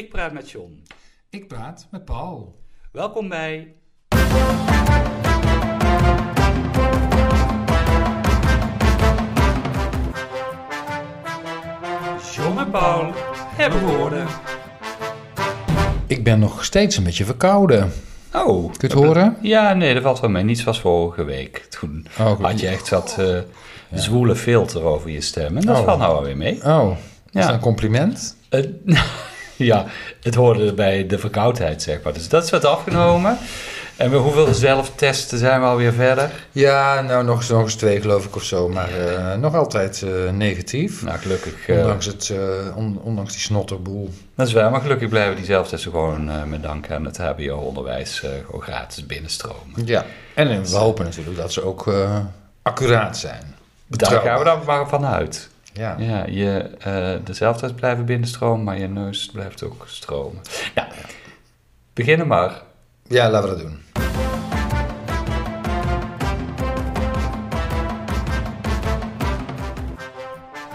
Ik praat met John. Ik praat met Paul. Welkom bij. John en Paul hebben woorden. Ik ben nog steeds een beetje verkouden. Oh. Kun je het horen? Ja, nee, dat valt wel mee. Niets was vorige week. Toen Oh, had je echt dat eh, zwoele filter over je stem. En dat Oh. valt nou alweer mee. Oh, is Ja. dat een compliment? Eh, ja, het hoorde bij de verkoudheid, zeg maar. Dus dat is wat afgenomen. En hoeveel zelftesten zijn we alweer verder? Ja, nou nog eens, nog eens twee geloof ik of zo, maar eh, nog altijd eh, negatief. Nou, gelukkig. eh, Ondanks, het, on- ondanks die snotterboel. dat is waar, maar gelukkig blijven die zelftesten gewoon met dank aan het HBO-onderwijs gewoon gratis binnenstromen. Ja, en we hopen natuurlijk dat ze ook accuraat zijn. Daar gaan we dan maar vanuit. Ja. Ja, je, eh de zelftesten blijven binnenstromen, maar je neus blijft ook stromen. Ja, beginnen maar. ja, laten we dat doen.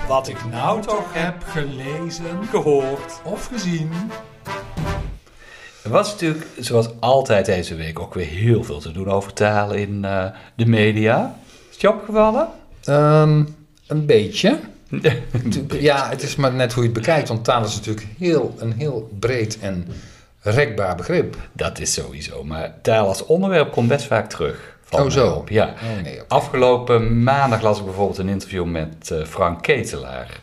Wat ik nou toch heb gelezen gehoord. of gezien. Er was natuurlijk, zoals altijd deze week, ook weer heel veel te doen over talen in eh, de media. Is het je opgevallen? Ehm, een beetje. Ja, het is maar net hoe je het bekijkt, want taal is natuurlijk heel, een heel breed en rekbaar begrip. Dat is sowieso, maar taal als onderwerp komt best vaak terug. Oh, zo. Ja. Oh nee. Afgelopen maandag las ik bijvoorbeeld een interview met eh, Frank Ketelaar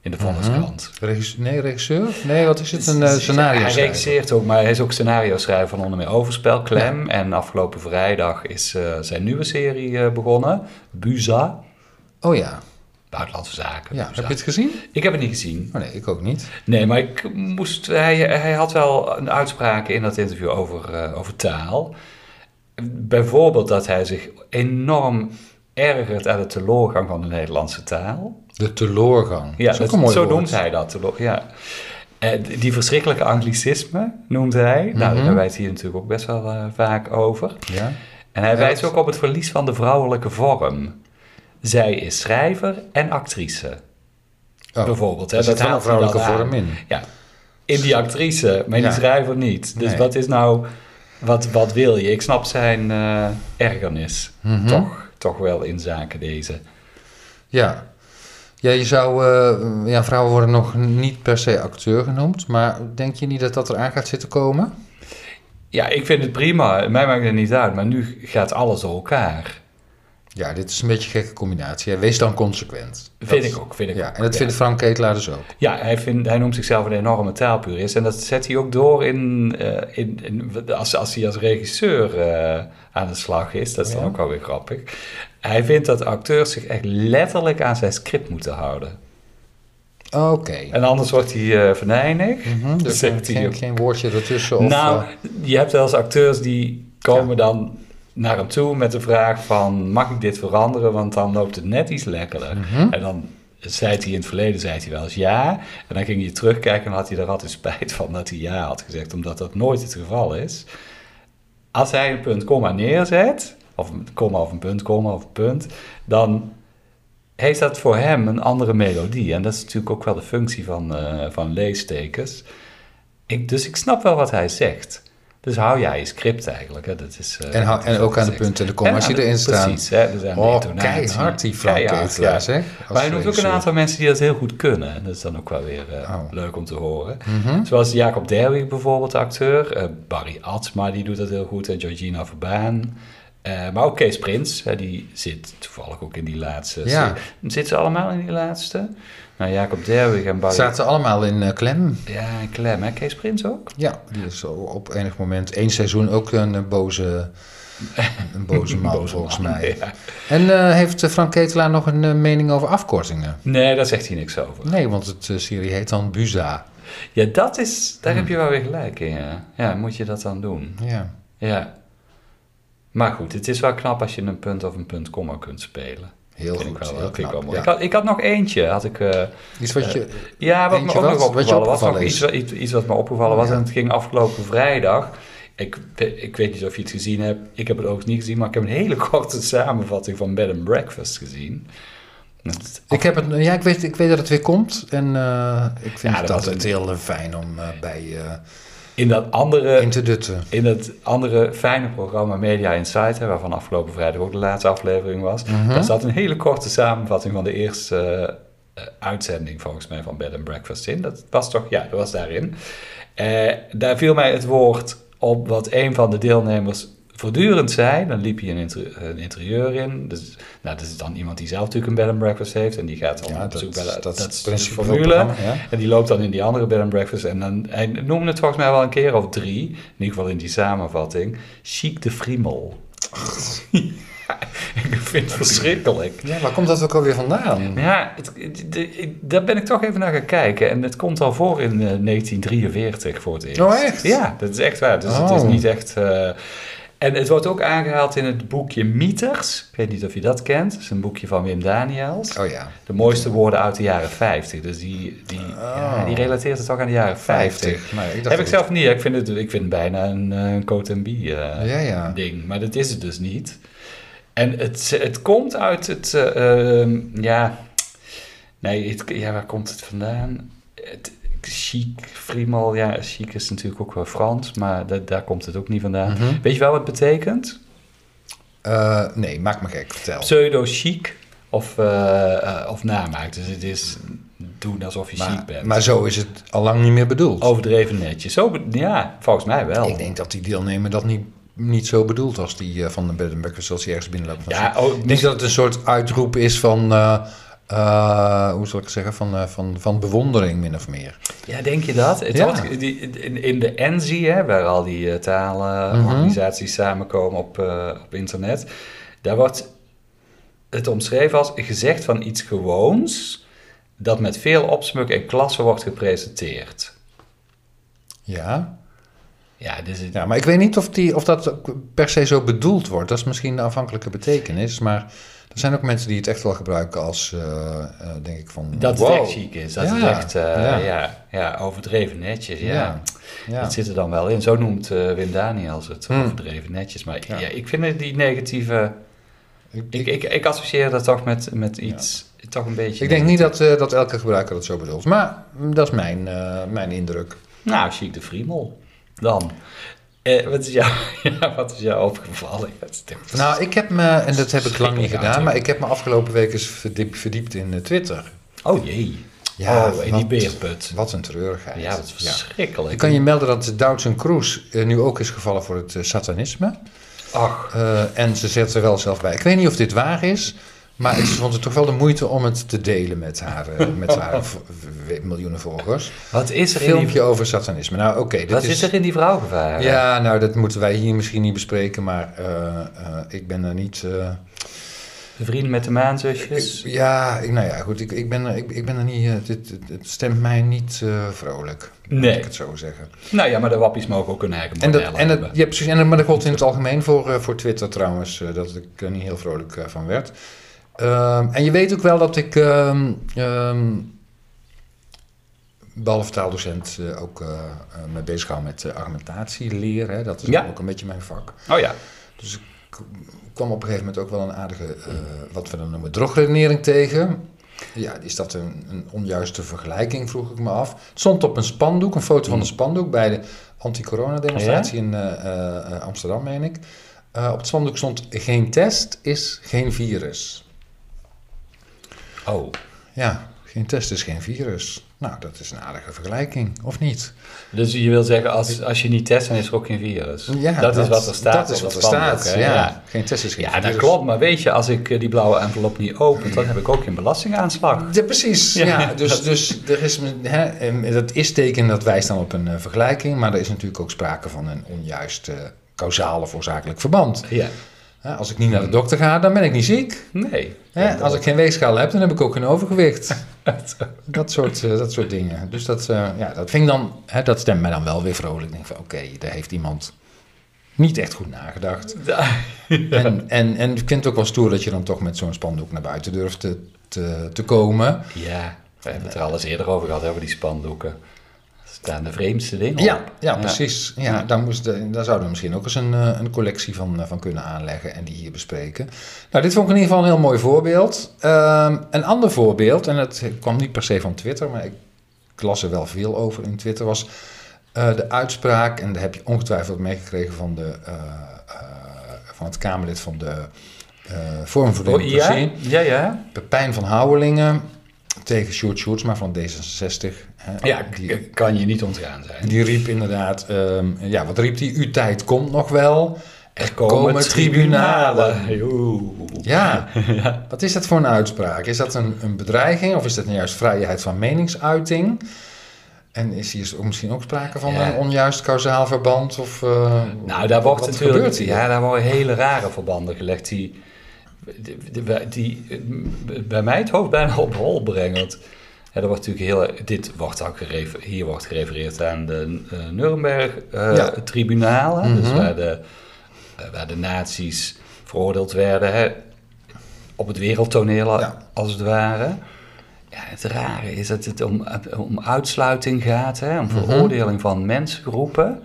in de Volkskrant. Regis- nee, regisseur? Nee, wat is het? Een uh, scenario Hij regisseert ook, maar hij is ook scenario schrijver van onder meer Overspel, Klem. En afgelopen vrijdag is eh, zijn nieuwe serie begonnen, Buza, Oh ja. Buitenlandse Zaken. ja. Buza. Heb je het gezien? Ik heb het niet gezien. Oh nee, ik ook niet. Nee, maar ik moest, hij, hij had wel een uitspraak in dat interview over, eh, over taal. Bijvoorbeeld dat hij zich enorm ergert aan de teloorgang van de Nederlandse taal. De teloorgang. Ja, dat mooi zo woord. noemt hij dat. Ja. Eh, die verschrikkelijke anglicisme noemt hij. Nou, Mhm. daar wijst hij natuurlijk ook best wel eh, vaak over. Ja. En hij wijst dat- ook op het verlies van de vrouwelijke vorm. Zij is schrijver en actrice. Oh, Bijvoorbeeld. Hè, Daar zit wel een vrouwelijke vorm in. Ja, in die actrice, maar in Ja. die schrijver niet. Dus Nee. wat is nou, wat, wat wil je? Ik snap zijn eh, ergernis Mhm. toch, toch wel in zaken deze. Ja. Ja, je zou... eh, ja, vrouwen worden nog niet per se acteur genoemd. Maar denk je niet dat dat eraan gaat zitten komen? Ja, ik vind het prima. Mij maakt het niet uit, maar nu gaat alles door elkaar. Ja, dit is een beetje een gekke combinatie. hè. Wees dan consequent. Vind Dat- ik ook, vind ik Ja, ook. en dat ja. vindt Frank Ketelaar dus ook. Ja, hij, vindt, hij noemt zichzelf een enorme taalpurist. En dat zet hij ook door in, eh, in, in- als, als hij als regisseur eh, aan de slag is. Dat is dan ook wel weer grappig. Hij vindt dat acteurs zich echt letterlijk aan zijn script moeten houden. Oké. En anders wordt hij eh venijnig. Mhm, dus zegt hij geen, ook. geen woordje ertussen? Of, nou, je hebt wel eens acteurs die komen dan naar hem toe met de vraag van... mag ik dit veranderen, want dan loopt het net iets lekkerder. mhm. En dan zei hij in het verleden zei hij wel eens ja. En dan ging hij terugkijken en had hij er altijd spijt van dat hij ja had gezegd, omdat dat nooit het geval is. Als hij een punt komma neerzet, of een komma of een punt komma of een punt, dan heeft dat voor hem een andere melodie. En dat is natuurlijk ook wel de functie van, eh, van leestekens. Ik, dus ik snap wel wat hij zegt. Dus hou jij je script eigenlijk. Hè? Dat is, eh, En, hou- dat is en ook aan de punten en de comma's die erin staan. Precies, hè? Dus aan de Oh, keihard die Frank Keihard, Ketelaar, ja. Maar hij noemt ook een aantal mensen die dat heel goed kunnen. En dat is dan ook wel weer eh, Oh. leuk om te horen. Mhm. Zoals Jacob Derwig bijvoorbeeld, de acteur. Eh, Barry Atsma, die doet dat heel goed. En Georgina Verbaan. Maar ook Kees Prins, hè, die zit toevallig ook in die laatste. Ja. Zitten ze allemaal in die laatste? Nou, Jacob Derwig en Barry... Zaten allemaal in eh, klem. Ja, en Clem, hè? Kees Prins ook? Ja, die is op enig moment één seizoen ook een eh, boze, een boze man, Boze volgens man, mij. ja. En eh, heeft Frank Ketelaar nog een mening over afkortingen? Nee, daar zegt hij niks over. Nee, want het serie heet dan Buza. Ja, dat is... Daar Hmm. heb je wel weer gelijk in, ja. Ja, moet je dat dan doen? Ja. Ja. Maar goed, het is wel knap als je een punt of een punt komma kunt spelen. Heel ik goed, wel, heel vind ik wel knap. mooi. Ja. Ik, had, ik had nog eentje, had ik... eh, Iets wat je... ja, wat me ook nog opgevallen was. Nog iets, is? iets, iets wat me opgevallen was. Ja. En het ging afgelopen vrijdag. Ik, ik weet niet of je het gezien hebt. Ik heb het ook niet gezien, maar ik heb een hele korte samenvatting van Bed and Breakfast gezien. Ik, heb het, ja, ik, weet, ik weet dat het weer komt. En eh, ik vind Ja, het dat een- heel eh, fijn om eh, bij eh In dat andere in te dutten. In het andere fijne programma Media Insight, hè, waarvan afgelopen vrijdag ook de laatste aflevering was, Mhm. daar zat een hele korte samenvatting van de eerste eh, uitzending volgens mij van Bed and Breakfast in. Dat was toch, ja, dat was daarin. Eh, daar viel mij het woord op wat een van de deelnemers voortdurend zei. Dan liep hij een, inter- een interieur in. Dus, nou, dat is dan iemand die zelf natuurlijk een Bed and Breakfast heeft en die gaat dan Ja, op dat, zoek bij de, dat, is de formule. ja. En die loopt dan in die andere bed and breakfast. En dan, hij noemde het volgens mij wel een keer of drie. In ieder geval in die samenvatting. Chic de Friemel. Ik vind het verschrikkelijk. Ja, waar komt dat ook alweer vandaan? Ja, het, de- daar ben ik toch even naar gaan kijken. En het komt al voor in eh, 1943 voor het eerst. Oh, echt? Ja, dat is echt waar. Dus het is Oh. niet echt... eh, en het wordt ook aangehaald in het boekje Mieters. Ik weet niet of je dat kent. Dat is een boekje van Wim Daniels. Oh ja. De mooiste woorden uit de jaren 50. Dus die, die, ja, die relateert het toch aan de jaren 50. Maar ik dacht Heb ik zelf niet. Ik vind het, ik vind het bijna een, eh, een coat and bee eh, Ja, ja. ding. Maar dat is het dus niet. En het, het komt uit het... eh, ehm, ja... Nee, het, ja, waar komt het vandaan? Chic, Friemel, ja, chic is natuurlijk ook wel Frans, maar da- daar komt het ook niet vandaan. Mhm. Weet je wel wat het betekent? Eh, nee, maak me gek. Vertel. Pseudo-chic of, eh, of namaak. Dus het is doen alsof je maar, chic bent. maar zo is het al lang niet meer bedoeld. Overdreven netjes. Zo, ja, volgens mij wel. Ik denk dat die deelnemer dat niet, niet zo bedoelt als die van de bed and breakfast als hij ergens binnenloopt. Ja, oh, ik denk dat het een soort uitroep is van, eh, hoe zal ik zeggen, van, eh, van, van bewondering min of meer. ja, denk je dat? Het Ja. wordt, die, in, in de ENSI, hè, waar al die eh, talenorganisaties samenkomen op, op internet, daar wordt het omschreven als gezegd van iets gewoons dat met veel opsmuk en klasse wordt gepresenteerd. Ja. Ja, dus het, ja, maar ik weet niet of, die, of dat per se zo bedoeld wordt. Dat is misschien de afhankelijke betekenis, maar er zijn ook mensen die het echt wel gebruiken als, eh, eh, denk ik van... dat wow. het echt chic is. Dat Ja, het echt eh, ja. ja. Ja, overdreven netjes. Ja. Ja. Dat zit er dan wel in. Zo noemt Wim Daniels het Hmm. overdreven netjes. Maar Ja. ik vind het die negatieve... Ik, Ik, ik, ik associeer dat toch met, met iets... Toch een beetje... ik denk niet dat, dat elke gebruiker dat zo bedoelt. Maar dat is mijn, mijn indruk. Nou, chic de Friemel. Dan. Eh, wat, is jou, ja, wat is jou opgevallen? Nou, ik heb me, en dat heb ik lang niet gedaan, maar ik heb me afgelopen week eens verdiep- verdiept in eh, Twitter. Oh jee. Ja, oh, in die wat- beerput. Wat een treurigheid. Ja, dat is verschrikkelijk. Ik kan je melden dat Doutzen Kroes eh, nu ook is gevallen voor het eh, satanisme. Ach, en ze zet er wel zelf bij. Ik weet niet of dit waar is, maar ik vond het toch wel de moeite om het te delen met haar, eh, met haar miljoenen volgers. wat is er Een in die, filmpje over satanisme. Nou, oké. dit wat is, is er in die vrouw gevaren? Ja, nou, dat moeten wij hier misschien niet bespreken, maar eh, eh, ik ben er niet... eh, De vrienden met de maanzusjes? ik- ja, ik, nou ja, goed, ik, ik, ben, er- ik, ik ben er niet... dit, het stemt mij niet vrolijk, Nee. laat ik het zo zeggen. Nou ja, maar de wappies mogen ook een eigen En dat, en dat, hebben. ja, precies, en maar dat gold in het algemeen voor, voor Twitter trouwens, dat ik er niet heel vrolijk van werd. Ehm, en je weet ook wel dat ik, ehm ehm, behalve taaldocent, eh, ook eh, eh, me bezig hou met uh, argumentatieleer. Hè, dat is Ja. ook een beetje mijn vak. Oh ja. Dus ik kwam op een gegeven moment ook wel een aardige, wat we dan noemen, drogredenering tegen. Ja, is dat een, een onjuiste vergelijking, vroeg ik me af. Het stond op een spandoek, een foto van een spandoek bij de anti-corona-demonstratie in Amsterdam, meen ik. Op het spandoek stond: geen test is geen virus. Oh. Ja, geen test is geen virus. Nou, dat is een aardige vergelijking, of niet? Dus je wil zeggen, als, als je niet test, dan is er ook geen virus. Ja, dat, is wat er staat. Dat is wat er staat, hè? ja. ja. Geen test is geen Ja, virus. dat klopt. Maar weet je, als ik eh, die blauwe envelop niet open, dan heb ik ook geen belastingaanslag. Ja, precies. Ja. Ja, dus, dus er is, hè, en dat is-teken dat wijst dan op een eh, vergelijking, maar er is natuurlijk ook sprake van een onjuist eh causale of oorzakelijk verband. Ja. Als ik niet naar de dokter ga, dan ben ik niet ziek. Nee. Hè, als ik geen weegschaal heb, dan heb ik ook geen overgewicht. dat, soort, eh, dat soort dingen. Dus dat, eh, ja, dat vind ik dan, hè, dat stemt mij dan wel weer vrolijk. Ik denk van, oké, daar heeft iemand niet echt goed nagedacht. En, en, en ik vind het ook wel stoer dat je dan toch met zo'n spandoek naar buiten durft te, te, te komen. Ja, we hebben het er al eens eerder over gehad, over die spandoeken. Staan de vreemdste dingen Ja, op. ja, precies. Ja, Ja. Daar, moest de, daar zouden we misschien ook eens een, eh, een collectie van, eh, van kunnen aanleggen en die hier bespreken. Nou, dit vond ik in ieder geval een heel mooi voorbeeld. Ehm, een ander voorbeeld, en het kwam niet per se van Twitter, maar ik, las er wel veel over in Twitter, was eh, de uitspraak, en daar heb je ongetwijfeld meegekregen van, de, van het Kamerlid van de Forum voor Oh, Democratie. ja, ja, ja. Pepijn van Houwelingen tegen Sjoerd Sjoerdsma van D66. hè, Ja, die, kan je niet ontgaan zijn. die riep inderdaad, ehm, ja, wat riep die? Uw tijd komt nog wel. Er komen tribunalen. Ja, wat is dat voor een uitspraak? Is dat een, een bedreiging of is dat nou juist vrijheid van meningsuiting? En is hier ook misschien ook sprake van Ja. een onjuist kausaal verband? Of, eh, Nou, daar wordt wat natuurlijk... gebeurt hier? Ja, daar worden hele rare verbanden gelegd die... die, die, die bij mij het hoofd bijna op hol brengen. Want ja, er wordt natuurlijk heel... Dit wordt ook hier wordt gerefereerd aan de uh, Nuremberg-tribunalen. Ja. Dus Mhm. waar de, eh, waar de nazi's veroordeeld werden hè, op het wereldtoneel, Ja. als het ware. Ja, het rare is dat het om, om uitsluiting gaat, hè, om Mhm. veroordeling van mensengroepen.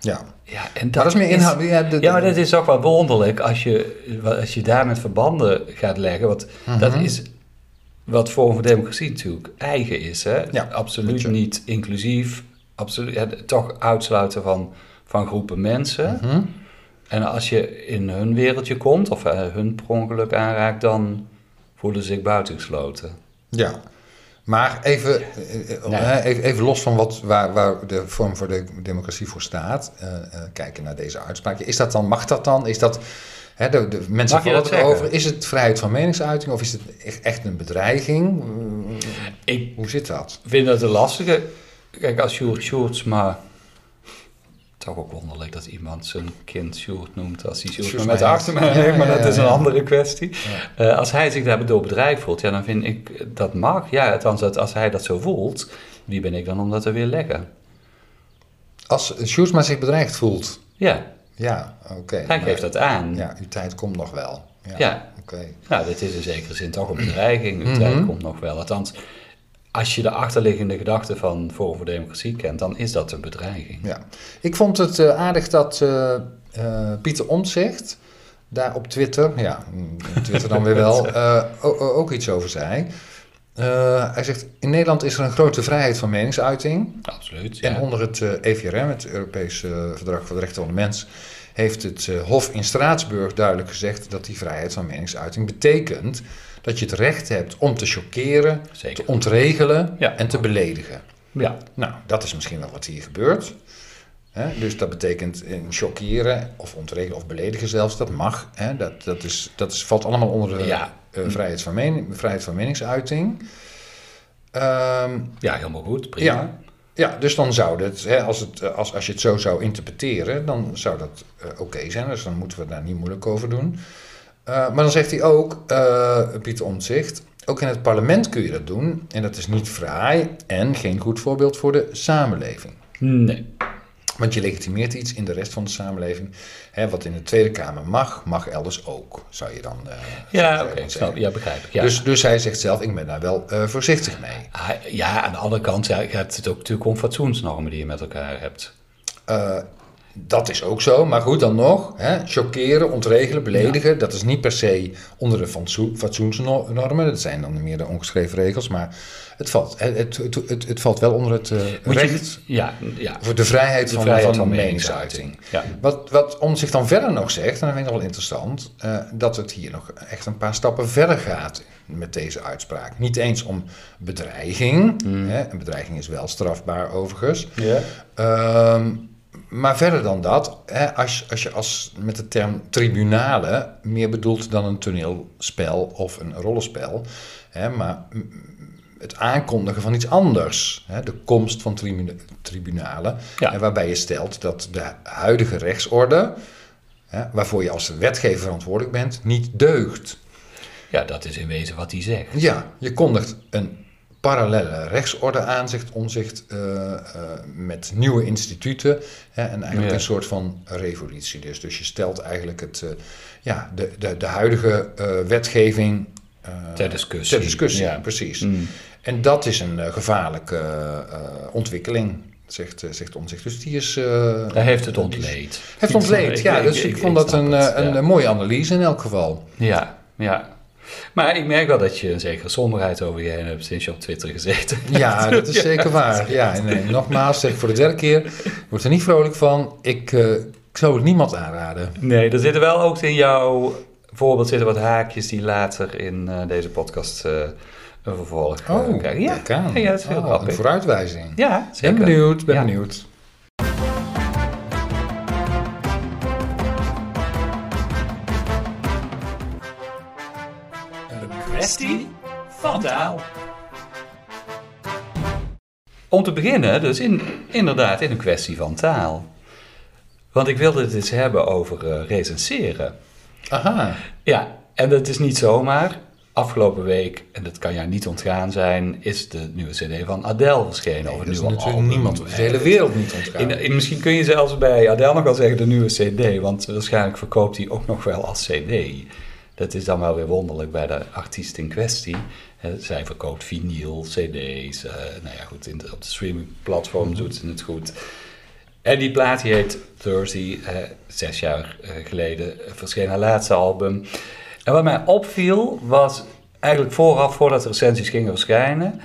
ja. Ja, en Maar dat is meer inhoud. Ja, maar dat is ook wel wonderlijk als je, als je daar met verbanden gaat leggen. Want dat Mhm. is wat Forum voor Democratie natuurlijk eigen is. Hè? Ja, absoluut niet inclusief. Absoluut, ja, toch uitsluiten van, van groepen mensen. Mhm. En als je in hun wereldje komt of eh, hun per ongeluk aanraakt, dan voelen ze zich buitengesloten. Ja, maar even, eh, eh, Nee. hè, even, even los van wat, waar, waar de vorm voor de democratie voor staat, eh, eh, kijken naar deze uitspraak. Is dat dan, mag dat dan? Is dat, hè, de, de mensen vallen erover. Is het vrijheid van meningsuiting of is het echt, een bedreiging? Eh, Ik Hoe zit dat? vind dat een lastige. Kijk, als Sjoerd Sjoerdsma... Toch ook wonderlijk dat iemand zijn kind Sjoerd noemt als hij Sjoerd met de achternaam heeft, maar dat is een andere kwestie. Eh, als hij zich daardoor bedreigd voelt, ja, dan vind ik dat mag. Ja, althans, dat als hij dat zo voelt, wie ben ik dan om dat te weerleggen? Als Sjoerdsma zich bedreigd voelt, Ja, ja, oké. hij geeft dat aan. Ja, uw tijd komt nog wel. Ja, Ja. oké. Nou, dit is in zekere zin toch een bedreiging. De Mhm. tijd komt nog wel. Althans, als je de achterliggende gedachte van Forum voor Democratie kent, dan is dat een bedreiging. Ja. Ik vond het eh, aardig dat eh, eh, Pieter Omtzigt daar op Twitter, ja, Twitter dan weer wel, ook iets over zei. Hij zegt, in Nederland is er een grote vrijheid van meningsuiting. Absoluut. Ja. En onder het EVRM, het Europese Verdrag voor de Rechten van de Mens, heeft het Hof in Straatsburg duidelijk gezegd dat die vrijheid van meningsuiting betekent dat je het recht hebt om te chockeren, te ontregelen Ja. en te beledigen. Ja. Nou, dat is misschien wel wat hier gebeurt. Dus dat betekent eh, chockeren of ontregelen of beledigen zelfs, dat mag. Dat, dat, is, dat is, valt allemaal onder de Ja. eh, vrijheid, van mening, vrijheid van meningsuiting. Ehm, ja, helemaal goed. Prima. ja, ja, dus dan zou het, hè, als, het, eh, als, als je het zo zou interpreteren, dan zou dat oké zijn. Dus dan moeten we daar niet moeilijk over doen. Eh, maar dan zegt hij ook, eh, Pieter Omtzigt, ook in het parlement kun je dat doen. En dat is niet fraai en geen goed voorbeeld voor de samenleving. Nee. Want je legitimeert iets in de rest van de samenleving. Hè, wat in de Tweede Kamer mag, mag elders ook, zou je dan eh, Ja, oké. je. Ja, begrijp ik. Ja. Dus, dus hij zegt zelf, ik ben daar wel voorzichtig mee. Ah, ja, aan de andere kant ja, gaat het ook natuurlijk om fatsoensnormen die je met elkaar hebt. Eh, dat is ook zo, maar goed dan nog. Chockeren, ontregelen, beledigen, dat is niet per se onder de fatso- fatsoensnormen. Dat zijn dan meer de ongeschreven regels, maar het valt, het, het, het, het, valt wel onder het eh, je- recht ja, ja. voor de vrijheid, De van, vrijheid van, van meningsuiting. Ja. Wat, wat om zich dan verder nog zegt, en dat vind ik nog wel interessant, eh, dat het hier nog echt een paar stappen verder gaat met deze uitspraak. Niet eens om bedreiging, hè, een bedreiging is wel strafbaar overigens, Ja. Ehm, maar verder dan dat, hè, als, als je als met de term tribunalen meer bedoelt dan een toneelspel of een rollenspel, hè, maar het aankondigen van iets anders, hè, de komst van tribuna- tribunalen, Ja. hè, waarbij je stelt dat de huidige rechtsorde, hè, waarvoor je als wetgever verantwoordelijk bent, niet deugt. ja, dat is in wezen wat hij zegt. Ja, je kondigt een parallele rechtsorde aan, zegt Omzicht, eh, met nieuwe instituten. Hè, en eigenlijk Ja. een soort van revolutie. Dus, dus je stelt eigenlijk het, eh, ja, de, de, de huidige wetgeving Ter discussie. ter discussie, Ja. precies. Mm. En dat is een gevaarlijke ontwikkeling, zegt, zegt Omtzigt. Dus die is... Hij heeft het ontleed. Heeft ontleed, ja. Dus ik, vond dat een, een, mooie analyse in elk geval. Ja, ja. Maar ik merk wel dat je een zekere somberheid over je heen hebt sinds je op Twitter gezeten. Ja, dat is zeker waar. Ja, nee, nogmaals, zeg ik voor de derde keer. Ik word er niet vrolijk van. Ik, eh, ik zou het niemand aanraden. Nee, er zitten wel ook in jouw voorbeeld zitten wat haakjes die later in eh, deze podcast eh, een vervolg Oh, krijgen. Ja, aan. ja, dat is heel Oh. Een vooruitwijzing. Ja, Ben zeker. benieuwd, ben Ja. benieuwd. Kwestie van taal. Om te beginnen, dus in, inderdaad in een kwestie van taal. Want ik wilde het eens hebben over eh, recenseren. Aha. Ja, en dat is niet zomaar. Afgelopen week, en dat kan jou niet ontgaan zijn, is de nieuwe CD van Adele verschenen. of dat het is natuurlijk album. niemand, de hele wereld niet ontgaan. In, in- misschien kun je zelfs bij Adele nog wel zeggen de nieuwe CD, want waarschijnlijk verkoopt hij ook nog wel als CD. Dat is dan wel weer wonderlijk bij de artiest in kwestie. Zij verkoopt vinyl, CD's. eh, nou ja, goed, in de- op de streamingplatform doet ze het goed. En die plaat die heet Thursday, zes jaar eh, geleden eh, verscheen haar laatste album. En wat mij opviel was eigenlijk vooraf, voordat de recensies gingen verschijnen,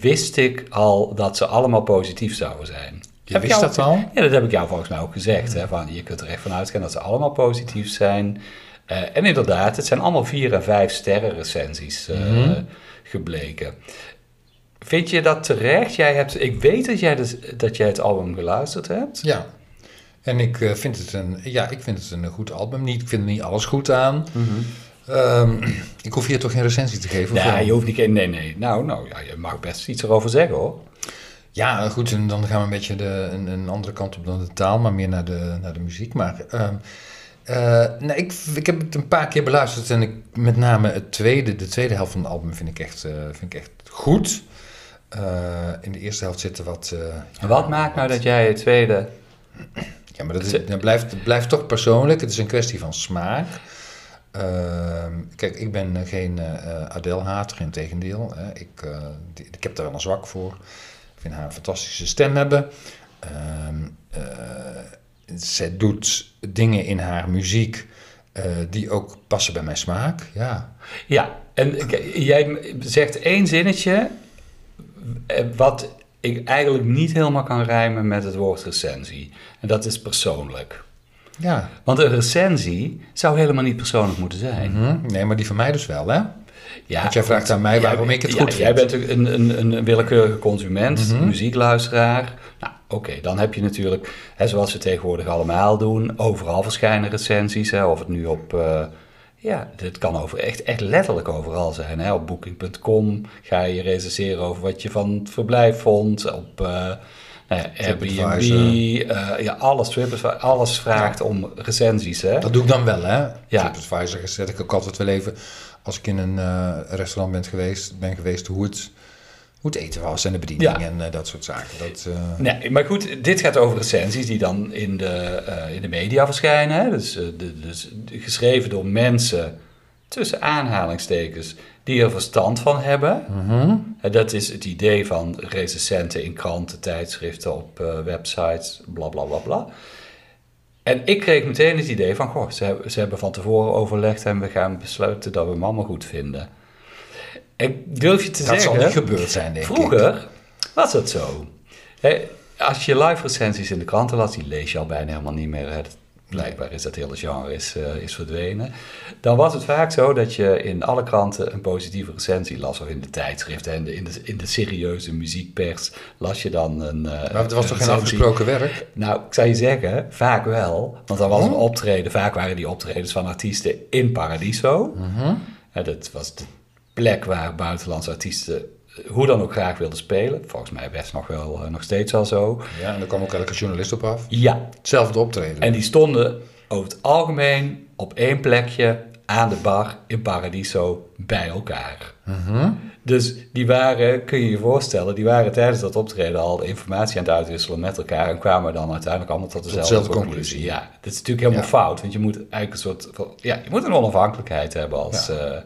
wist ik al dat ze allemaal positief zouden zijn. Je Heb wist jou- dat al? Ja, dat heb ik jou volgens mij ook gezegd. Hè, van, je kunt er echt van uitgaan dat ze allemaal positief zijn. Eh, en inderdaad, het zijn allemaal vier en vijf sterren recensies eh, Mhm. gebleken. Vind je dat terecht? Jij hebt, ik weet dat jij, dus, dat jij het album geluisterd hebt. Ja. En ik, eh, vind het een, ja, ik vind het een goed album. Niet, ik vind er niet alles goed aan. Ehm, ik hoef hier toch geen recensie te geven? Ja, je hoeft niet... Nee, nee. Nou, nou ja, je mag best iets erover zeggen, hoor. Ja, goed, en dan gaan we een beetje de, een, een andere kant op dan de taal, maar meer naar de, naar de muziek. Maar ehm, nee, ik, ik heb het een paar keer beluisterd en ik, met name het tweede, de tweede helft van het album vind ik echt, eh, vind ik echt goed. Eh, in de eerste helft zitten wat... En wat maakt nou dat jij het tweede... Ja, maar dat, is, dat blijft, blijft toch persoonlijk. Het is een kwestie van smaak. Ehm, kijk, ik ben geen eh Adele-hater, in tegendeel. Hè. Ik, die- ik heb daar wel een zwak voor. Ik vind haar een fantastische stem hebben. Zij doet dingen in haar muziek eh, die ook passen bij mijn smaak. Ja, Ja, en jij zegt één zinnetje... eh, wat ik eigenlijk niet helemaal kan rijmen met het woord recensie. En dat is persoonlijk. ja. Want een recensie zou helemaal niet persoonlijk moeten zijn. Mhm. Nee, maar die van mij dus wel, hè? Ja, Want jij vraagt aan mij waarom ik het ja, goed Jij vind. bent een, een, een willekeurige consument, Mhm. muziekluisteraar. Nou, oké, dan heb je natuurlijk, hè, zoals we tegenwoordig allemaal doen, overal verschijnen recensies. Hè, of het nu op, eh, ja, dit kan over echt, echt letterlijk overal zijn. Hè. Op booking.com ga je recenseren over wat je van het verblijf vond. Op eh, nou ja, Airbnb, eh, ja, alles, TripAdvisor, alles vraagt om recensies. Hè. Dat doe ik dan wel, hè? Ja. TripAdvisor zet ik ook altijd wel even... als ik in een restaurant ben geweest, ben geweest hoe, het, hoe het eten was en de bediening Ja. en eh, dat soort zaken. Dat, eh, Nee, maar goed, dit gaat over recensies die dan in de, eh, in de media verschijnen. Hè? Dus, de, dus geschreven door mensen, tussen aanhalingstekens, die er verstand van hebben. mhm. En dat is het idee van recensenten in kranten, tijdschriften, op websites, bla bla bla bla. En ik kreeg meteen het idee van, goh, ze, hebben- ze hebben van tevoren overlegd en we gaan besluiten dat we allemaal goed vinden. Ik durf je te Dat zeggen... zal niet gebeurd zijn, denk ik. Vroeger was dat zo. Als je live recensies in de kranten las, die lees je al bijna helemaal niet meer. Hè. Dat- Blijkbaar is dat hele genre is, eh, is verdwenen. Dan was het vaak zo dat je in alle kranten een positieve recensie las. Of in de tijdschriften en in, de, in de serieuze muziekpers las je dan een. eh, Maar het was toch geen afgesproken werk? Nou, ik zou je zeggen, vaak wel. Want dan was Oh. een optreden, vaak waren die optredens van artiesten in Paradiso. Mhm. Hè, dat was de plek waar buitenlandse artiesten eh, hoe dan ook graag wilden spelen. Volgens mij best nog wel nog steeds wel zo. Ja, en daar kwam ook elke journalist op af. Ja, Hetzelfde optreden. en die stonden over het algemeen op één plekje aan de bar in Paradiso bij elkaar. Mhm. Dus die waren, kun je je voorstellen, die waren tijdens dat optreden al de informatie aan het uitwisselen met elkaar en kwamen dan uiteindelijk allemaal tot dezelfde, dezelfde conclusie. conclusie. Ja, dat is natuurlijk helemaal Ja. fout, want je moet eigenlijk een soort van, ja, je moet een onafhankelijkheid hebben als, eh,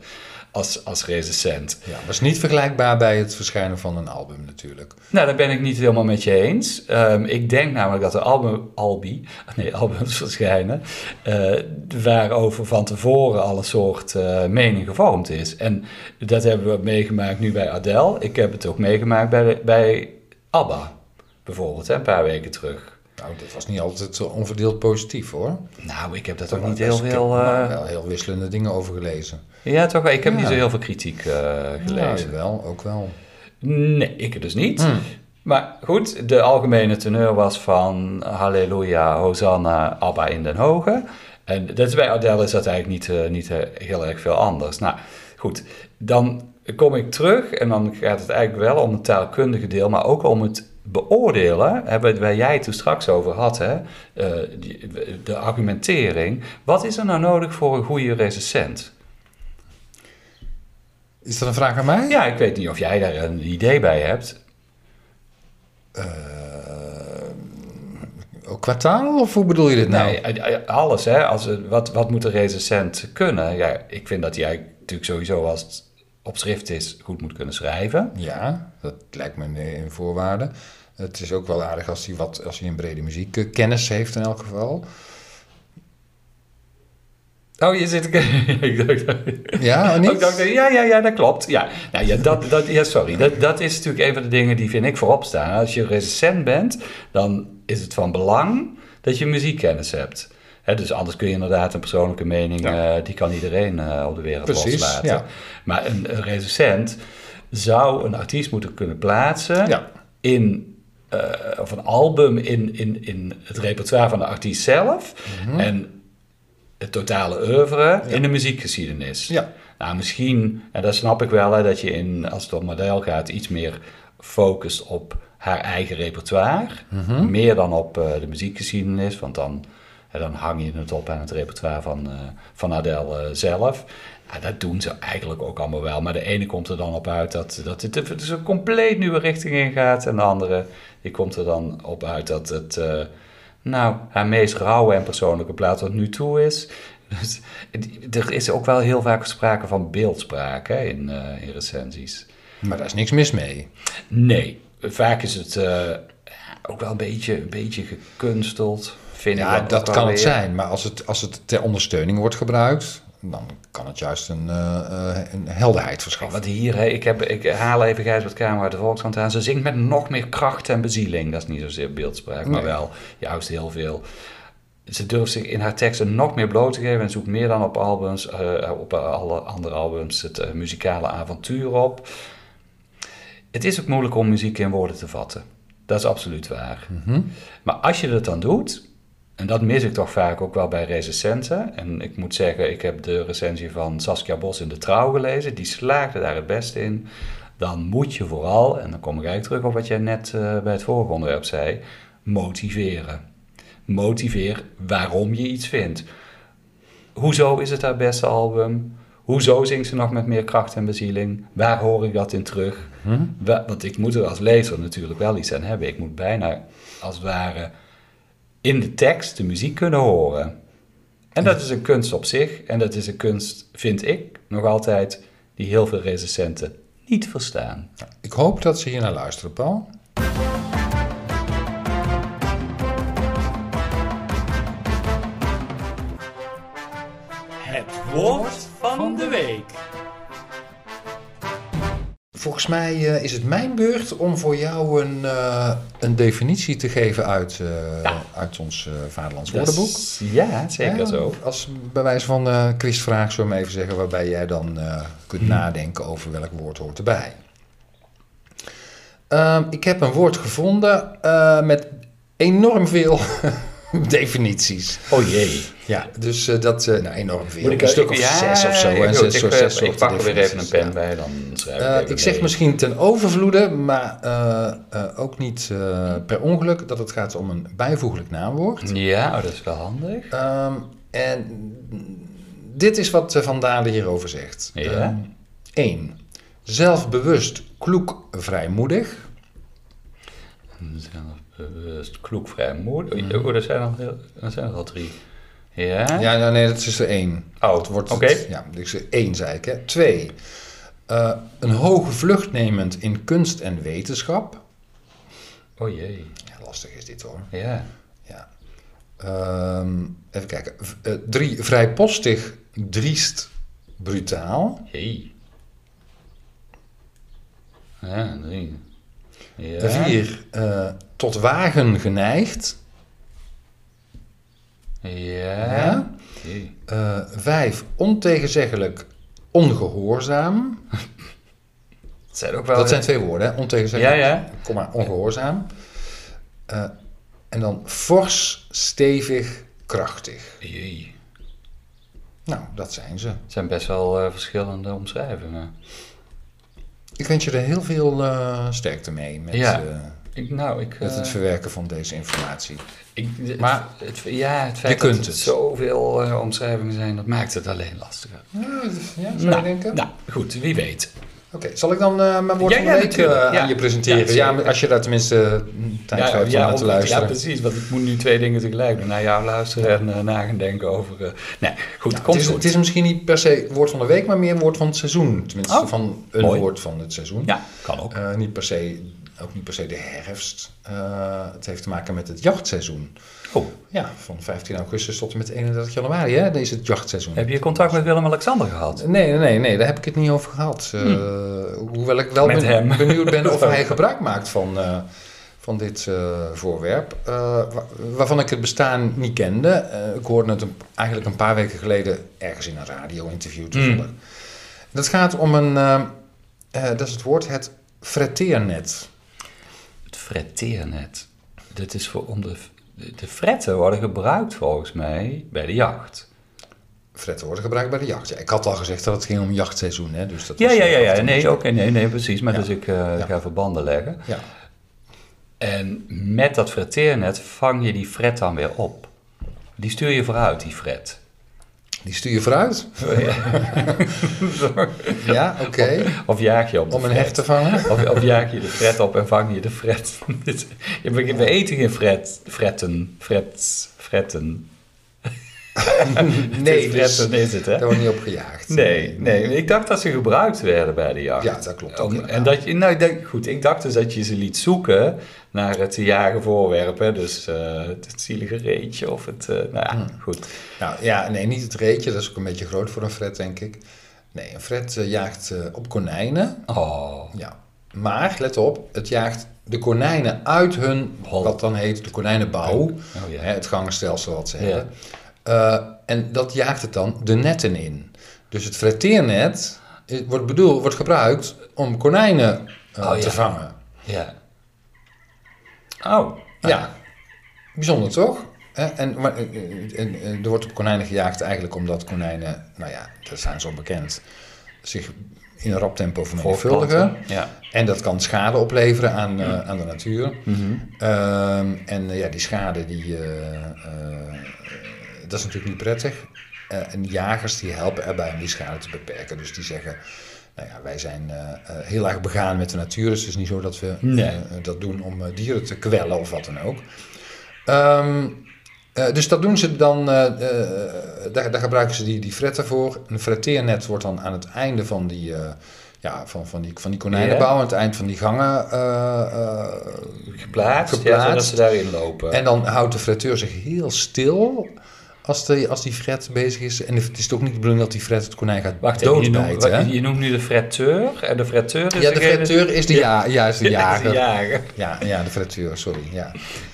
als, als recensent. Ja, dat is niet vergelijkbaar bij het verschijnen van een album natuurlijk. Nou, daar ben ik niet helemaal met je eens. Ehm, ik denk namelijk dat er album, albi, nee, albums verschijnen... eh, waarover van tevoren al een soort eh, mening gevormd is. En dat hebben we meegemaakt nu bij Adele. Ik heb het ook meegemaakt bij, bij ABBA, bijvoorbeeld, hè, een paar weken terug. Nou, dat was niet altijd zo onverdeeld positief hoor. Nou, ik heb dat ook niet heel veel... eh, wel heel wisselende dingen over gelezen. ja, toch wel. Ik heb Ja. niet zo heel veel kritiek eh, gelezen. Ja, wel, ook wel. Nee, ik dus niet. Hmm. Maar goed, de algemene teneur was van Halleluja, Hosanna, Abba in den Hoge. En dat is bij Adele is dat eigenlijk niet, eh, niet heel erg veel anders. Nou, goed, dan kom ik terug en dan gaat het eigenlijk wel om het taalkundige deel, maar ook om het beoordelen, hebben waar jij het toen straks over had, hè, eh, die- de argumentering. Wat is er nou nodig voor een goede recensent? Is dat een vraag aan mij? Ja, ik weet niet of jij daar een idee bij hebt. Eh, ook qua taal of hoe bedoel je dit nou? Nee, eh, eh, alles. Hè. Als, wat, wat moet een recensent kunnen? Ja, ik vind dat eigenlijk natuurlijk sowieso als het op schrift is goed moet kunnen schrijven. Ja, dat lijkt me een een voorwaarde. Het is ook wel aardig als hij, wat, als hij een brede muziekkennis heeft in elk geval. Oh, je zit... ik dacht, Ja, Oh, niet? ik dacht, ja, ja, ja, dat klopt. Ja, nou, ja, dat, dat, ja sorry. Dat, dat is natuurlijk een van de dingen die vind ik voorop staan. Als je recensent bent, dan is het van belang dat je muziekkennis hebt. Hè, dus anders kun je inderdaad een persoonlijke mening, Ja. eh, die kan iedereen eh, op de wereld Precies, loslaten. ja. Maar een, een recensent zou een artiest moeten kunnen plaatsen Ja. in, eh, of een album in, in, in het repertoire van de artiest zelf. Mhm. En het totale oeuvre in de muziekgeschiedenis. Ja. Nou, misschien, en dat snap ik wel, hè, dat je in, als het om model gaat, iets meer focust op haar eigen repertoire. Mhm. Meer dan op eh, de muziekgeschiedenis, want dan, hè, dan hang je het op aan het repertoire van, eh, van Adele zelf. Ja, dat doen ze eigenlijk ook allemaal wel. Maar de ene komt er dan op uit dat, dat het dus een compleet nieuwe richting ingaat. En de andere die komt er dan op uit dat het eh, nou, haar meest rauwe en persoonlijke plaat tot nu toe is. Dus, er is ook wel heel vaak sprake van beeldspraak hè, in, eh, in recensies. Maar daar is niks mis mee. Nee, vaak is het eh, ook wel een beetje, een beetje gekunsteld. Vind ik Ja, ook dat wel kan het zijn. Maar als het, als het ter ondersteuning wordt gebruikt, dan kan het juist een, eh, eh, een helderheid verschaffen. wat hier, hè, ik, heb, ik haal even Gijsbert Kamer uit de Volkskrant aan. Ze zingt met nog meer kracht en bezieling. Dat is niet zozeer beeldspraak, maar wel juist heel veel. Ze durft zich in haar teksten nog meer bloot te geven en zoekt meer dan op albums, eh, op alle andere albums, het muzikale avontuur op. Het is ook moeilijk om muziek in woorden te vatten. Dat is absoluut waar. Mhm. Maar als je dat dan doet, en dat mis ik toch vaak ook wel bij recensenten. En ik moet zeggen, ik heb de recensie van Saskia Bos in De Trouw gelezen. Die slaagde daar het beste in. Dan moet je vooral, en dan kom ik eigenlijk terug op wat jij net eh, bij het vorige onderwerp zei, motiveren. Motiveer waarom je iets vindt. Hoezo is het haar beste album? Hoezo zingt ze nog met meer kracht en bezieling? Waar hoor ik dat in terug? Hm? Wa- Want ik moet er als lezer natuurlijk wel iets aan hebben. Ik moet bijna als het ware in de tekst de muziek kunnen horen. En dat is een kunst op zich. En dat is een kunst, vind ik, nog altijd, die heel veel recensenten niet verstaan. Ik hoop dat ze hier naar luisteren, Paul. Het woord van de week. Volgens mij eh, is het mijn beurt om voor jou een, eh, een definitie te geven uit, eh, uit ons Vaderlands woordenboek. is- Ja, zeker Ja, zo. Als bewijs van eh quizvraag, zullen we even zeggen, waarbij jij dan kunt nadenken over welk woord hoort erbij. Ehm, ik heb een woord gevonden met enorm veel definities. Oh jee. Ja, dus eh, dat, eh, nou enorm veel. Moet ik een stuk of ja, zes of zo. ik, En zes, ik, zes ik pak er weer even een pen ja. bij, dan schrijf Eh, ik zeg mee. misschien ten overvloede, maar ook niet per ongeluk dat het gaat om een bijvoeglijk naamwoord. Ja, oh, dat is wel handig. Ehm, en dit is wat Van Dalen hierover zegt. Ja. 1. zelfbewust, kloek, vrijmoedig. Zelfbewust, kloek, vrijmoedig. Oh, er zijn al, er zijn er al drie. Ja? Ja, nou, nee, dat is er één. Oh, Het wordt, oké. Ja, dus één zei ik. Hè. Twee, eh, een hoge vlucht nemend in kunst en wetenschap. Oh jee. Ja, lastig is dit hoor. Ja. Ja. Ehm, even kijken. V- eh, drie, vrijpostig, driest, brutaal. Jee. Ja, drie. Ja. Vier, eh, tot wagen geneigd. Ja. Jee. Eh, vijf, ontegenzeggelijk ongehoorzaam. Het zijn ook wel... Dat zijn twee woorden, hè? Ontegenzeggelijk, Ja, ja. komma, ongehoorzaam. Eh, en dan fors, stevig, krachtig. Jee. Nou, dat zijn ze. Het zijn best wel eh, verschillende omschrijvingen. Ik wens je er heel veel sterkte mee met, Ja. Eh, Ik, nou, ik... met eh, het verwerken van deze informatie. ik Maar het, ja, het feit je kunt dat het. zoveel eh, omschrijvingen zijn, dat maakt het alleen lastiger. Ja, ja zou je Nou, denken? nou, goed, wie weet. Oké, zal ik dan eh, mijn woord Ja, van de week eh, Ja. aan je presenteren? Ja, als je daar tenminste tijd voor hebt om naar te luisteren. ja, precies, want ik moet nu twee dingen tegelijk doen. Naar jou luisteren en eh, na gaan denken over... eh, nee, goed, Nou, komt het, is, goed. het is misschien niet per se woord van de week, maar meer woord van het seizoen. Tenminste, Oh, van een mooi. woord van het seizoen. Ja, kan ook. Eh, niet per se, ook niet per se de herfst. Eh, het heeft te maken met het jachtseizoen. Oh, Ja, van 15 augustus tot en met 31 januari, hè? Is het jachtseizoen. heb je contact met Willem-Alexander gehad? Nee, nee, nee, daar heb ik het niet over gehad. Eh, Hoewel ik wel ben- benieuwd ben of hij gebruik maakt van, eh, van dit voorwerp. wa- waarvan ik het bestaan niet kende. Ik hoorde het een- eigenlijk een paar weken geleden ergens in een radio-interview toevallig. Dat gaat om een, dat is het woord, het fretteernet. Het fretteernet. Dit is voor om de, fretten worden gebruikt volgens mij bij de jacht. Fretten worden gebruikt bij de jacht. Ja, ik had al gezegd dat het ging om jachtseizoen. Hè? Dus dat Ja, ja, eh, ja, ja. achter Nee, nee, nee, precies. Maar Ja. dus ik eh, Ja. ga verbanden leggen. Ja. En met dat fretteernet vang je die fret dan weer op. Die stuur je vooruit, die fret. Die stuur je vooruit. Ja, oké. Of jaag je op Om een fret. hecht te vangen. Of, of jaag je de fret op en vang je de fret. We eten geen fret, fretten, frets, fretten. Nee, dus is het, hè? daar wordt niet op gejaagd. Nee, nee, ik dacht dat ze gebruikt werden bij de jacht. Ja, dat klopt ook, Om- en dat je, nou, goed, ik dacht dus dat je ze liet zoeken naar het te jagen voorwerp, hè? dus eh, het zielige reetje of het, eh, nou ja, Hmm. goed. Nou ja, nee, niet het reetje. Dat is ook een beetje groot voor een fret, denk ik. Nee, een fret eh, jaagt op konijnen. Oh, Ja. Maar, let op, het jaagt de konijnen uit hun, wat dan heet, de konijnenbouw. Oh, ja. Hè, het gangenstelsel wat ze Ja. hebben. Eh, en dat jaagt het dan de netten in. Dus het fretteernet eh, wordt, bedoeld, wordt gebruikt om konijnen eh, Oh, ja. te vangen. ja. Oh, Ja, bijzonder toch? En, maar, eh, en, er wordt op konijnen gejaagd eigenlijk omdat konijnen, nou ja, dat zijn zo bekend, zich in een rap tempo vermenigvuldigen. Ja. En dat kan schade opleveren aan, eh, aan de natuur. Mhm. Ehm, en ja, die schade, die, dat is natuurlijk niet prettig. Eh, en jagers die helpen erbij om die schade te beperken. Dus die zeggen, nou ja, wij zijn eh, eh, heel erg begaan met de natuur. Dus het is niet zo dat we Nee. dat doen om dieren te kwellen of wat dan ook. Ehm, eh, dus dat doen ze dan, daar, daar gebruiken ze die, die fretten voor. Een fretteernet wordt dan aan het einde van die, ja, van, van die, van die konijnenbouw, aan het eind van die gangen eh, Geplaatst, Ja, Geplaatst. zodat ze daarin lopen. en dan houdt de fretteur zich heel stil als, de, als die fret bezig is. En het is toch niet de bedoeling dat die fret het konijn gaat Wacht even, je noemt, doodbijten. je noemt nu de fretteur en de fretteur is Ja, de fretteur is de, ja, ja, is de Ja, jager. de jager. Ja, ja, de fretteur, sorry. Ja.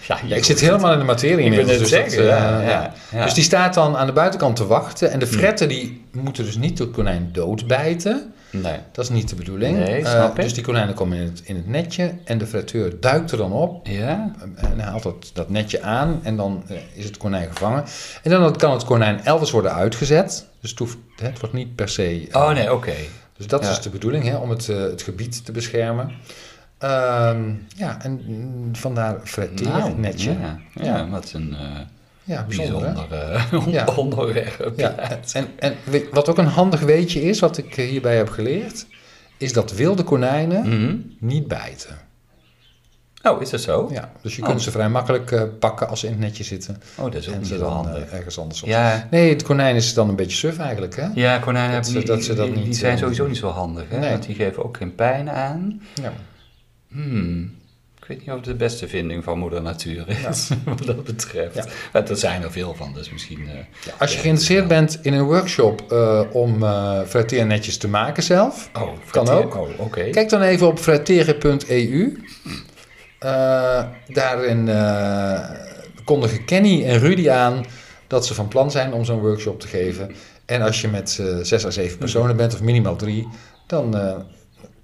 Ja, Ja, ik zit helemaal in de materie Ik dus zeggen, dat, ja, eh, ja, ja. Dus die staat dan aan de buitenkant te wachten. En de fretten die moeten dus niet het konijn doodbijten. Nee. Dat is niet de bedoeling. Nee, Eh, snap dus die konijnen komen in het, in het netje. En de fretteur duikt er dan op. Ja? En hij haalt dat, dat netje aan en dan eh, is het konijn gevangen. En dan kan het konijn elders worden uitgezet. Dus het, hoeft, het wordt niet per se... eh, Oh nee, oké. Dus dat Ja. is de bedoeling, hè, om het, eh, het gebied te beschermen. Ehm, ja, en mm, vandaar fretteer Nou, netje. Ja, ja, wat een eh, Ja, bijzonder, bijzonder eh, Ja. onderwerp. Ja, en, en wat ook een handig weetje is, wat ik eh, hierbij heb geleerd, is dat wilde konijnen Mhm. niet bijten. Oh, is dat zo? Ja, dus je Oh. kunt ze vrij makkelijk eh, pakken als ze in het netje zitten. Oh, dat is ook en niet ze dan handig. ergens anders op. Ja, Nee, het konijn is dan een beetje suf eigenlijk, hè? ja konijnen Dat hebben ze- die, dat ze dat die- niet, die zijn sowieso niet zo handig. Hè? Nee. Want die geven ook geen pijn aan. Ja. Hmm. Ik weet niet of het de beste vinding van moeder natuur is, wat dat betreft. Ja. Maar er zijn er veel van, dus misschien... eh, Ja, als je geïnteresseerd bent in een workshop eh, om eh frateernetjes te maken zelf, oh, Kan ook. Oh, kijk dan even op fratere.eu. Eh, daarin kondigen Kenny en Rudy aan dat ze van plan zijn om zo'n workshop te geven. En als je met zes à zeven personen bent, of minimaal drie, dan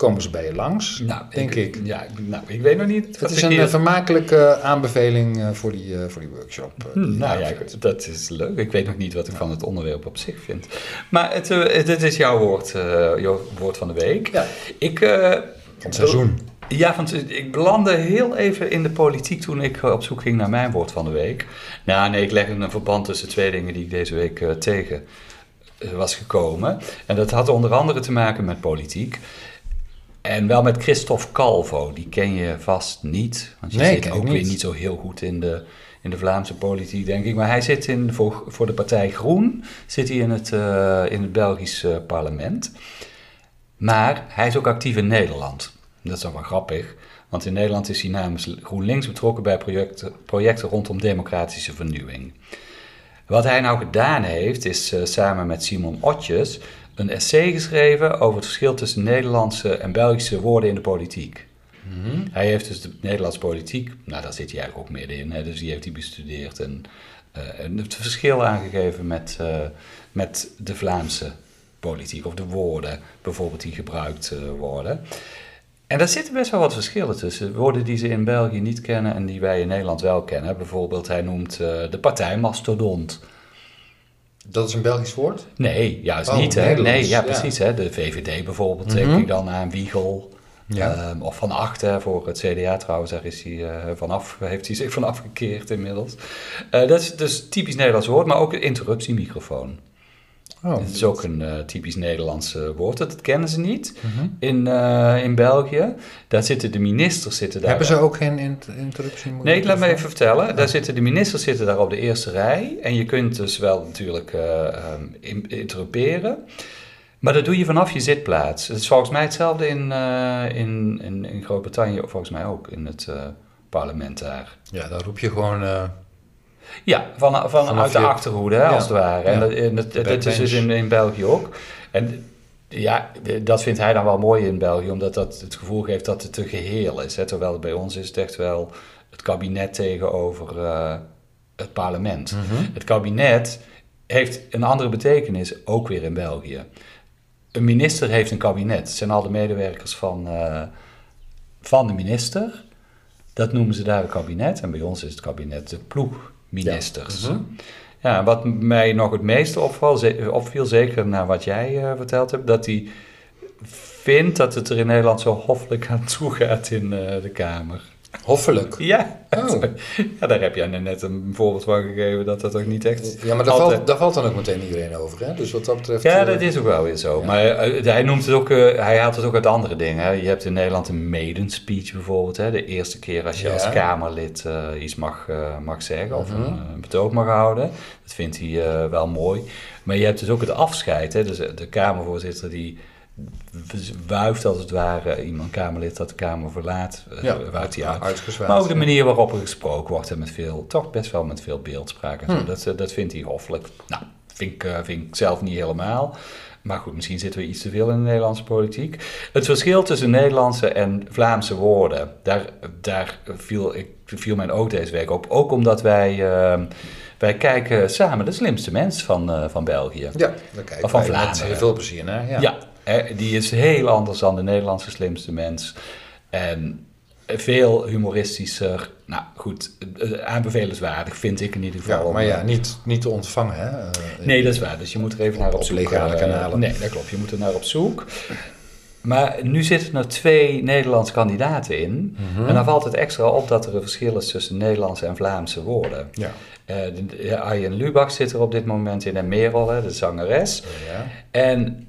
komen ze bij je langs, Nou, denk ik. Ja, nou, ik weet nog niet. Het is ik een eh, vermakelijke aanbeveling eh, voor, die, eh, voor die workshop. eh, Hmm, nou ja, dat is leuk. Ik weet nog niet wat ik van het onderwerp op zich vind. Maar het, eh, het, het is jouw woord, eh, jouw woord van de week. Ja. Ik, eh, Van het seizoen. Ja, want ik belandde heel even in de politiek toen ik eh, op zoek ging naar mijn woord van de week. Nou, nee, ik leg een verband tussen twee dingen die ik deze week eh, tegen eh, was gekomen. En dat had onder andere te maken met politiek. En wel met Christophe Calvo, die ken je vast niet. Want je Nee, zit ook niet. weer niet zo heel goed in de, in de Vlaamse politiek, denk ik. Maar hij zit in, voor, voor de partij Groen, zit hij in het, eh, in het Belgisch eh, parlement. Maar hij is ook actief in Nederland. Dat is dan wel grappig, want in Nederland is hij namens GroenLinks betrokken bij projecten, projecten rondom democratische vernieuwing. Wat hij nou gedaan heeft, is eh, samen met Simon Otjes een essay geschreven over het verschil tussen Nederlandse en Belgische woorden in de politiek. Hij heeft dus de Nederlandse politiek, nou daar zit hij eigenlijk ook middenin, hè, dus die heeft hij bestudeerd en, en het verschil aangegeven met, eh, met de Vlaamse politiek, of de woorden bijvoorbeeld die gebruikt eh, worden. En daar zitten best wel wat verschillen tussen. Woorden die ze in België niet kennen en die wij in Nederland wel kennen. Bijvoorbeeld, hij noemt de partij mastodont. Dat is een Belgisch woord? Nee, juist Oh, niet. Hè? Nee, ja, ja. precies. Hè? De VVD bijvoorbeeld denk ik dan aan Wiegel. Ja. Ehm, of Van Acht, voor het CDA trouwens, daar is hij, eh, vanaf, heeft hij zich van afgekeerd inmiddels. Eh, dat is dus typisch Nederlands woord, maar ook een interruptiemicrofoon. Oh, Dat is ook een eh, typisch Nederlands eh, woord, dat kennen ze niet Mhm. in, eh, in België. Daar zitten de ministers zitten daar. Hebben ze ook geen int- interruptie? Nee, laat me even vertellen. Daar zitten de ministers zitten daar op de eerste rij. En je kunt dus wel natuurlijk eh, ehm, in- interrumperen. Maar dat doe je vanaf je zitplaats. Het is volgens mij hetzelfde in, in, in, in Groot-Brittannië, volgens mij ook in het parlement daar. Ja, dan roep je gewoon... Ja, van, van, Vanaf uit de achterhoede, hè, Ja. als het ware. En dat, en dat, is dus in, in België ook. En ja, dat vindt hij dan wel mooi in België, omdat dat het gevoel geeft dat het een geheel is. Hè, terwijl bij ons is het echt wel het kabinet tegenover eh, het parlement. Mhm. Het kabinet heeft een andere betekenis, ook weer in België. Een minister heeft een kabinet. Het zijn al de medewerkers van, eh, van de minister. Dat noemen ze daar een kabinet. En bij ons is het kabinet de ploegministers. Ja. Mhm. wat mij nog het meeste opval, ze- opviel, zeker naar wat jij eh, verteld hebt, dat hij vindt dat het er in Nederland zo hoffelijk aan toe gaat in eh, de Kamer. Hoffelijk. Ja. Oh. ja, daar heb jij net een voorbeeld van gegeven dat dat ook niet echt... Ja, maar daar altijd- valt, daar valt dan ook meteen iedereen over, hè? Dus wat dat betreft... Ja, eh, dat is ook wel weer zo. ja. Maar eh, hij noemt het ook, eh, hij haalt het ook uit andere dingen. Hè. Je hebt in Nederland een maiden speech bijvoorbeeld. Hè. De eerste keer als je Ja. als Kamerlid iets mag, mag zeggen of Mhm. een, een betoog mag houden. Dat vindt hij wel mooi. Maar je hebt dus ook het afscheid. Hè. Dus de Kamervoorzitter die wuift als het ware iemand Kamerlid dat de Kamer verlaat. eh, Ja, uit. Maar ook de manier waarop er gesproken wordt en met veel, toch best wel met veel beeldspraak. En zo. Hm. Dat, eh, dat vindt hij hoffelijk. Nou, vind ik, eh, vind ik zelf niet helemaal. Maar goed, misschien zitten we iets te veel in de Nederlandse politiek. Het verschil tussen Nederlandse en Vlaamse woorden, daar, daar viel, ik, viel mijn oog deze week op. Ook omdat wij, eh, wij kijken samen de slimste mens van, van België. Ja, daar kijken Of van Vlaanderen. heel veel plezier naar. Ja. Ja, die is heel anders dan de Nederlandse slimste mens. En veel humoristischer. Nou goed, eh, aanbevelenswaardig vind ik in ieder geval. Ja, maar ja, om- niet, niet te ontvangen, hè? Eh, Nee, dat is waar. Dus je moet er even naar op Op zoek. legale eh, kanalen. Nee, dat klopt. Je moet er naar op zoek. Maar nu zitten er twee Nederlandse kandidaten in. Mhm. En dan valt het extra op dat er een verschil is tussen Nederlandse en Vlaamse woorden. Ja. Eh de, ja, Arjen Lubach zit er op dit moment in en Merel, hè, de zangeres. ja. En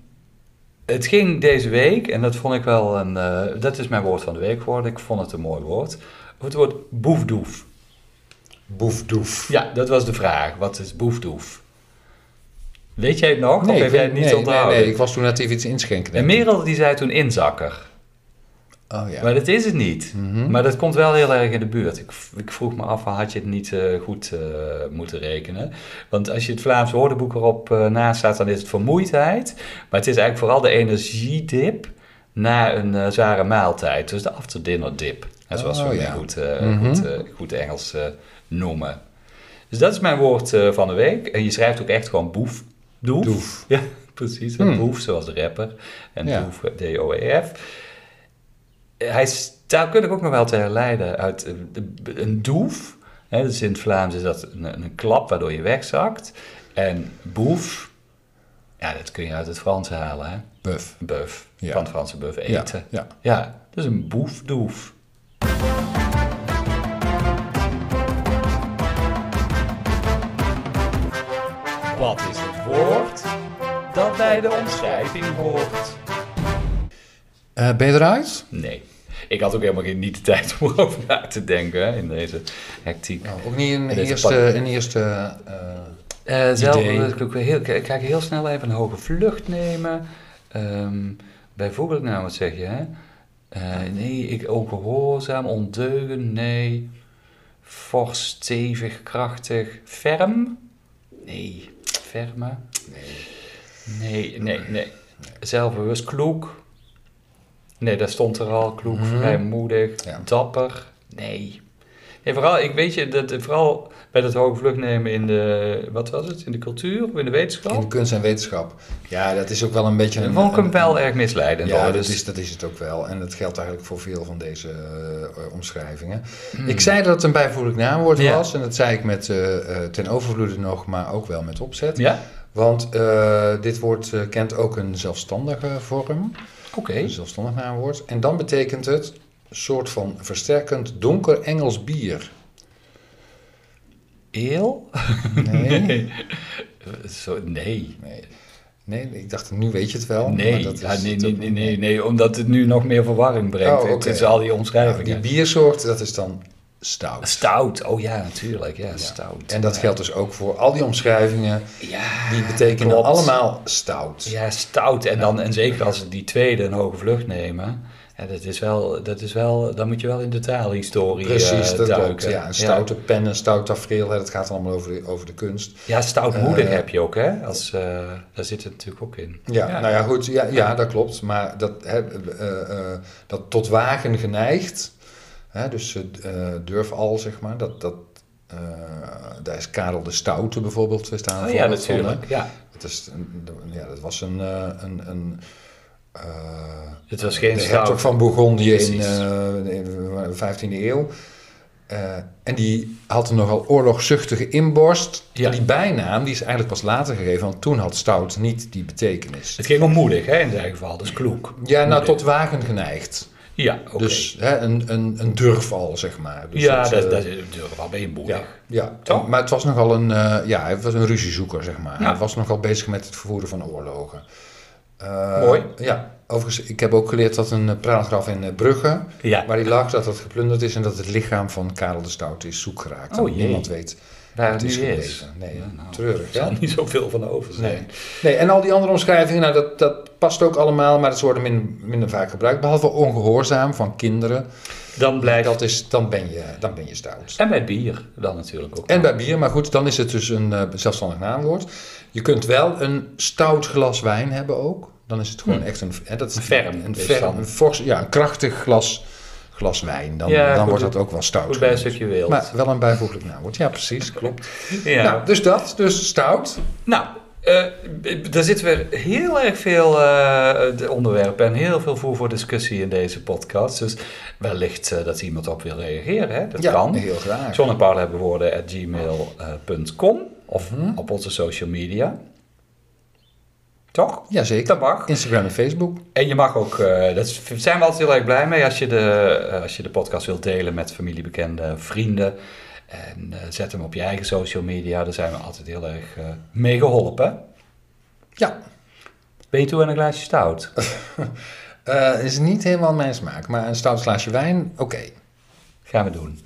het ging deze week, en dat vond ik wel een. eh, dat is mijn woord van de week geworden. Ik vond het een mooi woord. het woord boefdoef. Boefdoef. Ja, dat was de vraag. Wat is boefdoef? Weet jij het nog? of heb jij het niet nee, onthouden? Nee, nee, ik was toen net even iets inschenken. En. Merel die zei toen inzakker. Oh ja. Maar dat is het niet. Mhm. Maar dat komt wel heel erg in de buurt. Ik, ik vroeg me af, had je het niet eh, goed eh, moeten rekenen? Want als je het Vlaams woordenboek erop eh, naast staat, dan is het vermoeidheid. Maar het is eigenlijk vooral de energiedip na een zware maaltijd. Dus de after dinner dip. Zoals Oh, we het ja. goed, eh, Mhm. goed, goed Engels noemen. Dus dat is mijn woord van de week. En je schrijft ook echt gewoon boef. Doef. Doef. Ja, precies. Hmm. Boef, zoals de rapper. En Ja. doef, D-O-E-F. Hij is, daar kun ik ook nog wel te herleiden uit eh, de- een doef. Hè, dus in het Vlaams is dat een, een klap waardoor je wegzakt. En boef, ja, dat kun je uit het Frans halen. Hè? Buff. Buff, Ja. van het Franse buff, eten. ja. ja, dus een boefdoef. Wat is het woord dat bij de omschrijving hoort? Eh, ben je eruit? Nee. Ik had ook helemaal geen, niet de tijd om erover na te denken hè, in deze hectiek. Nou, ook niet een eerste... Een eerste eh, Eh, zelf idee. wil ik heel, ik ga heel snel even een hoge vlucht nemen. Ehm bijvoorbeeld, nou wat zeg je, hè? Eh, nee, ik ongehoorzaam, ondeugend, nee. Fors, stevig, krachtig, ferm? Nee, ferme? Nee, nee, nee. Zelfbewust, kloek? Nee, daar stond er al, kloek, Mhm. vrijmoedig, Ja. dapper? Nee. Nee, vooral, ik weet je, dat, vooral bij dat hoge vlucht nemen in de, wat was het, in de cultuur of in de wetenschap? in de kunst en wetenschap. Ja, dat is ook wel een beetje een... vond ik hem wel erg misleidend. Ja, hoor. dat Dus- is, dat is het ook wel. En dat geldt eigenlijk voor veel van deze eh, omschrijvingen. Hmm. Ik zei dat het een bijvoeglijk naamwoord Ja. was. En dat zei ik met, eh, eh, ten overvloede nog, maar ook wel met opzet. Ja? Want dit woord kent ook een zelfstandige vorm. Oké. Een zelfstandig naamwoord. En dan betekent het een soort van versterkend donker Engels bier. Eel? Nee. Zo, nee. nee. Nee, ik dacht, nu weet je het wel. Nee. maar dat is Ja, nee, nee, nee, nee, nee, omdat het nu nog meer verwarring brengt Oh, tussen al die Nou, omschrijvingen. die biersoort, dat is dan stout. Stout, oh ja, natuurlijk. Ja, stout. En dat geldt dus ook voor al die omschrijvingen. Ja, Die betekenen klopt. allemaal stout. Ja, stout. En, dan, en zeker als ze die tweede een hoge vlucht nemen. Ja, dat is wel, dat is wel, dan moet je wel in de taalhistorie Precies, eh, dat duiken. Ja, een stoute pen, een stout tafereel, hè, dat gaat allemaal over de, over de kunst. Ja, stoutmoedig Eh, heb je ook, hè? Als, eh, daar zit het natuurlijk ook in. Ja, nou ja, goed, ja, ja dat klopt. Maar dat, hè, dat tot wagen geneigd, hè, dus eh, durf al, zeg maar, dat, dat, eh, daar is Karel de Stoute bijvoorbeeld, een Oh, ja, van, natuurlijk. Ja. Dat, is, een- ja, dat was een... eh, een, een Het was geen de hertog van Bourgondië in de 15e eeuw. En die had een nogal oorlogzuchtige inborst. Ja. En die bijnaam die is eigenlijk pas later gegeven, want toen had stout niet die betekenis. Het ging om moedig, hè, in zijn geval. Dus kloek. Ja, nou tot wagen geneigd. Ja. Dus hè, een, een, een durfal, zeg maar. Dus ja, het, dat, eh, dat is wel ben je moedig. ja, ja. Toch? maar het was nogal een, eh, ja, het was een ruziezoeker, zeg maar. Ja. Hij was nogal bezig met het vervoeren van oorlogen. Eh, Mooi. Ja, overigens, ik heb ook geleerd dat een praalgraf in Brugge, Ja. waar die lag, dat dat geplunderd is en dat het lichaam van Karel de Stout is zoek geraakt. Oh, jee. niemand weet Waar het is nu is. Nee, Ja, nou, treurig, Er zal niet zoveel van over zijn. Nee. nee, en al die andere omschrijvingen, nou, dat, dat past ook allemaal, maar dat worden minder, minder vaak gebruikt. Behalve ongehoorzaam van kinderen. Dan blijft... Dat is, dan, ben je, dan ben je stout. En bij bier dan natuurlijk ook. En bij bier, maar goed, dan is het dus een eh, zelfstandig naamwoord. Je kunt wel een stout glas wijn hebben ook. Dan is het gewoon echt een... Hè, dat is Een ferm Een, ferm, een fors, ja, een krachtig glas, glas wijn. Dan, Ja, dan goed, wordt dat ook wel stout Goed bij een stukje wild. Maar wel een bijvoeglijk naamwoord. Ja, precies, klopt. ja. Nou, dus dat, dus stout. Nou, eh er zitten weer heel erg veel eh, de onderwerpen en heel veel voer voor discussie in deze podcast. Dus wellicht eh, dat iemand op wil reageren, hè? dat ja, kan. heel graag. Woorden at gmail.com of Mhm. op onze social media. Toch? Jazeker. Dat mag. Instagram en Facebook. En je mag ook, eh daar zijn we altijd heel erg blij mee als je de, eh, als je de podcast wilt delen met familie, bekenden, vrienden. En eh, zet hem op je eigen social media, daar zijn we altijd heel erg mee geholpen. Ja, Ben je toe aan een glaasje stout? Is niet helemaal mijn smaak, maar een stout glaasje wijn, oké. Gaan we doen.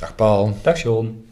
Dag Paul. Dag John.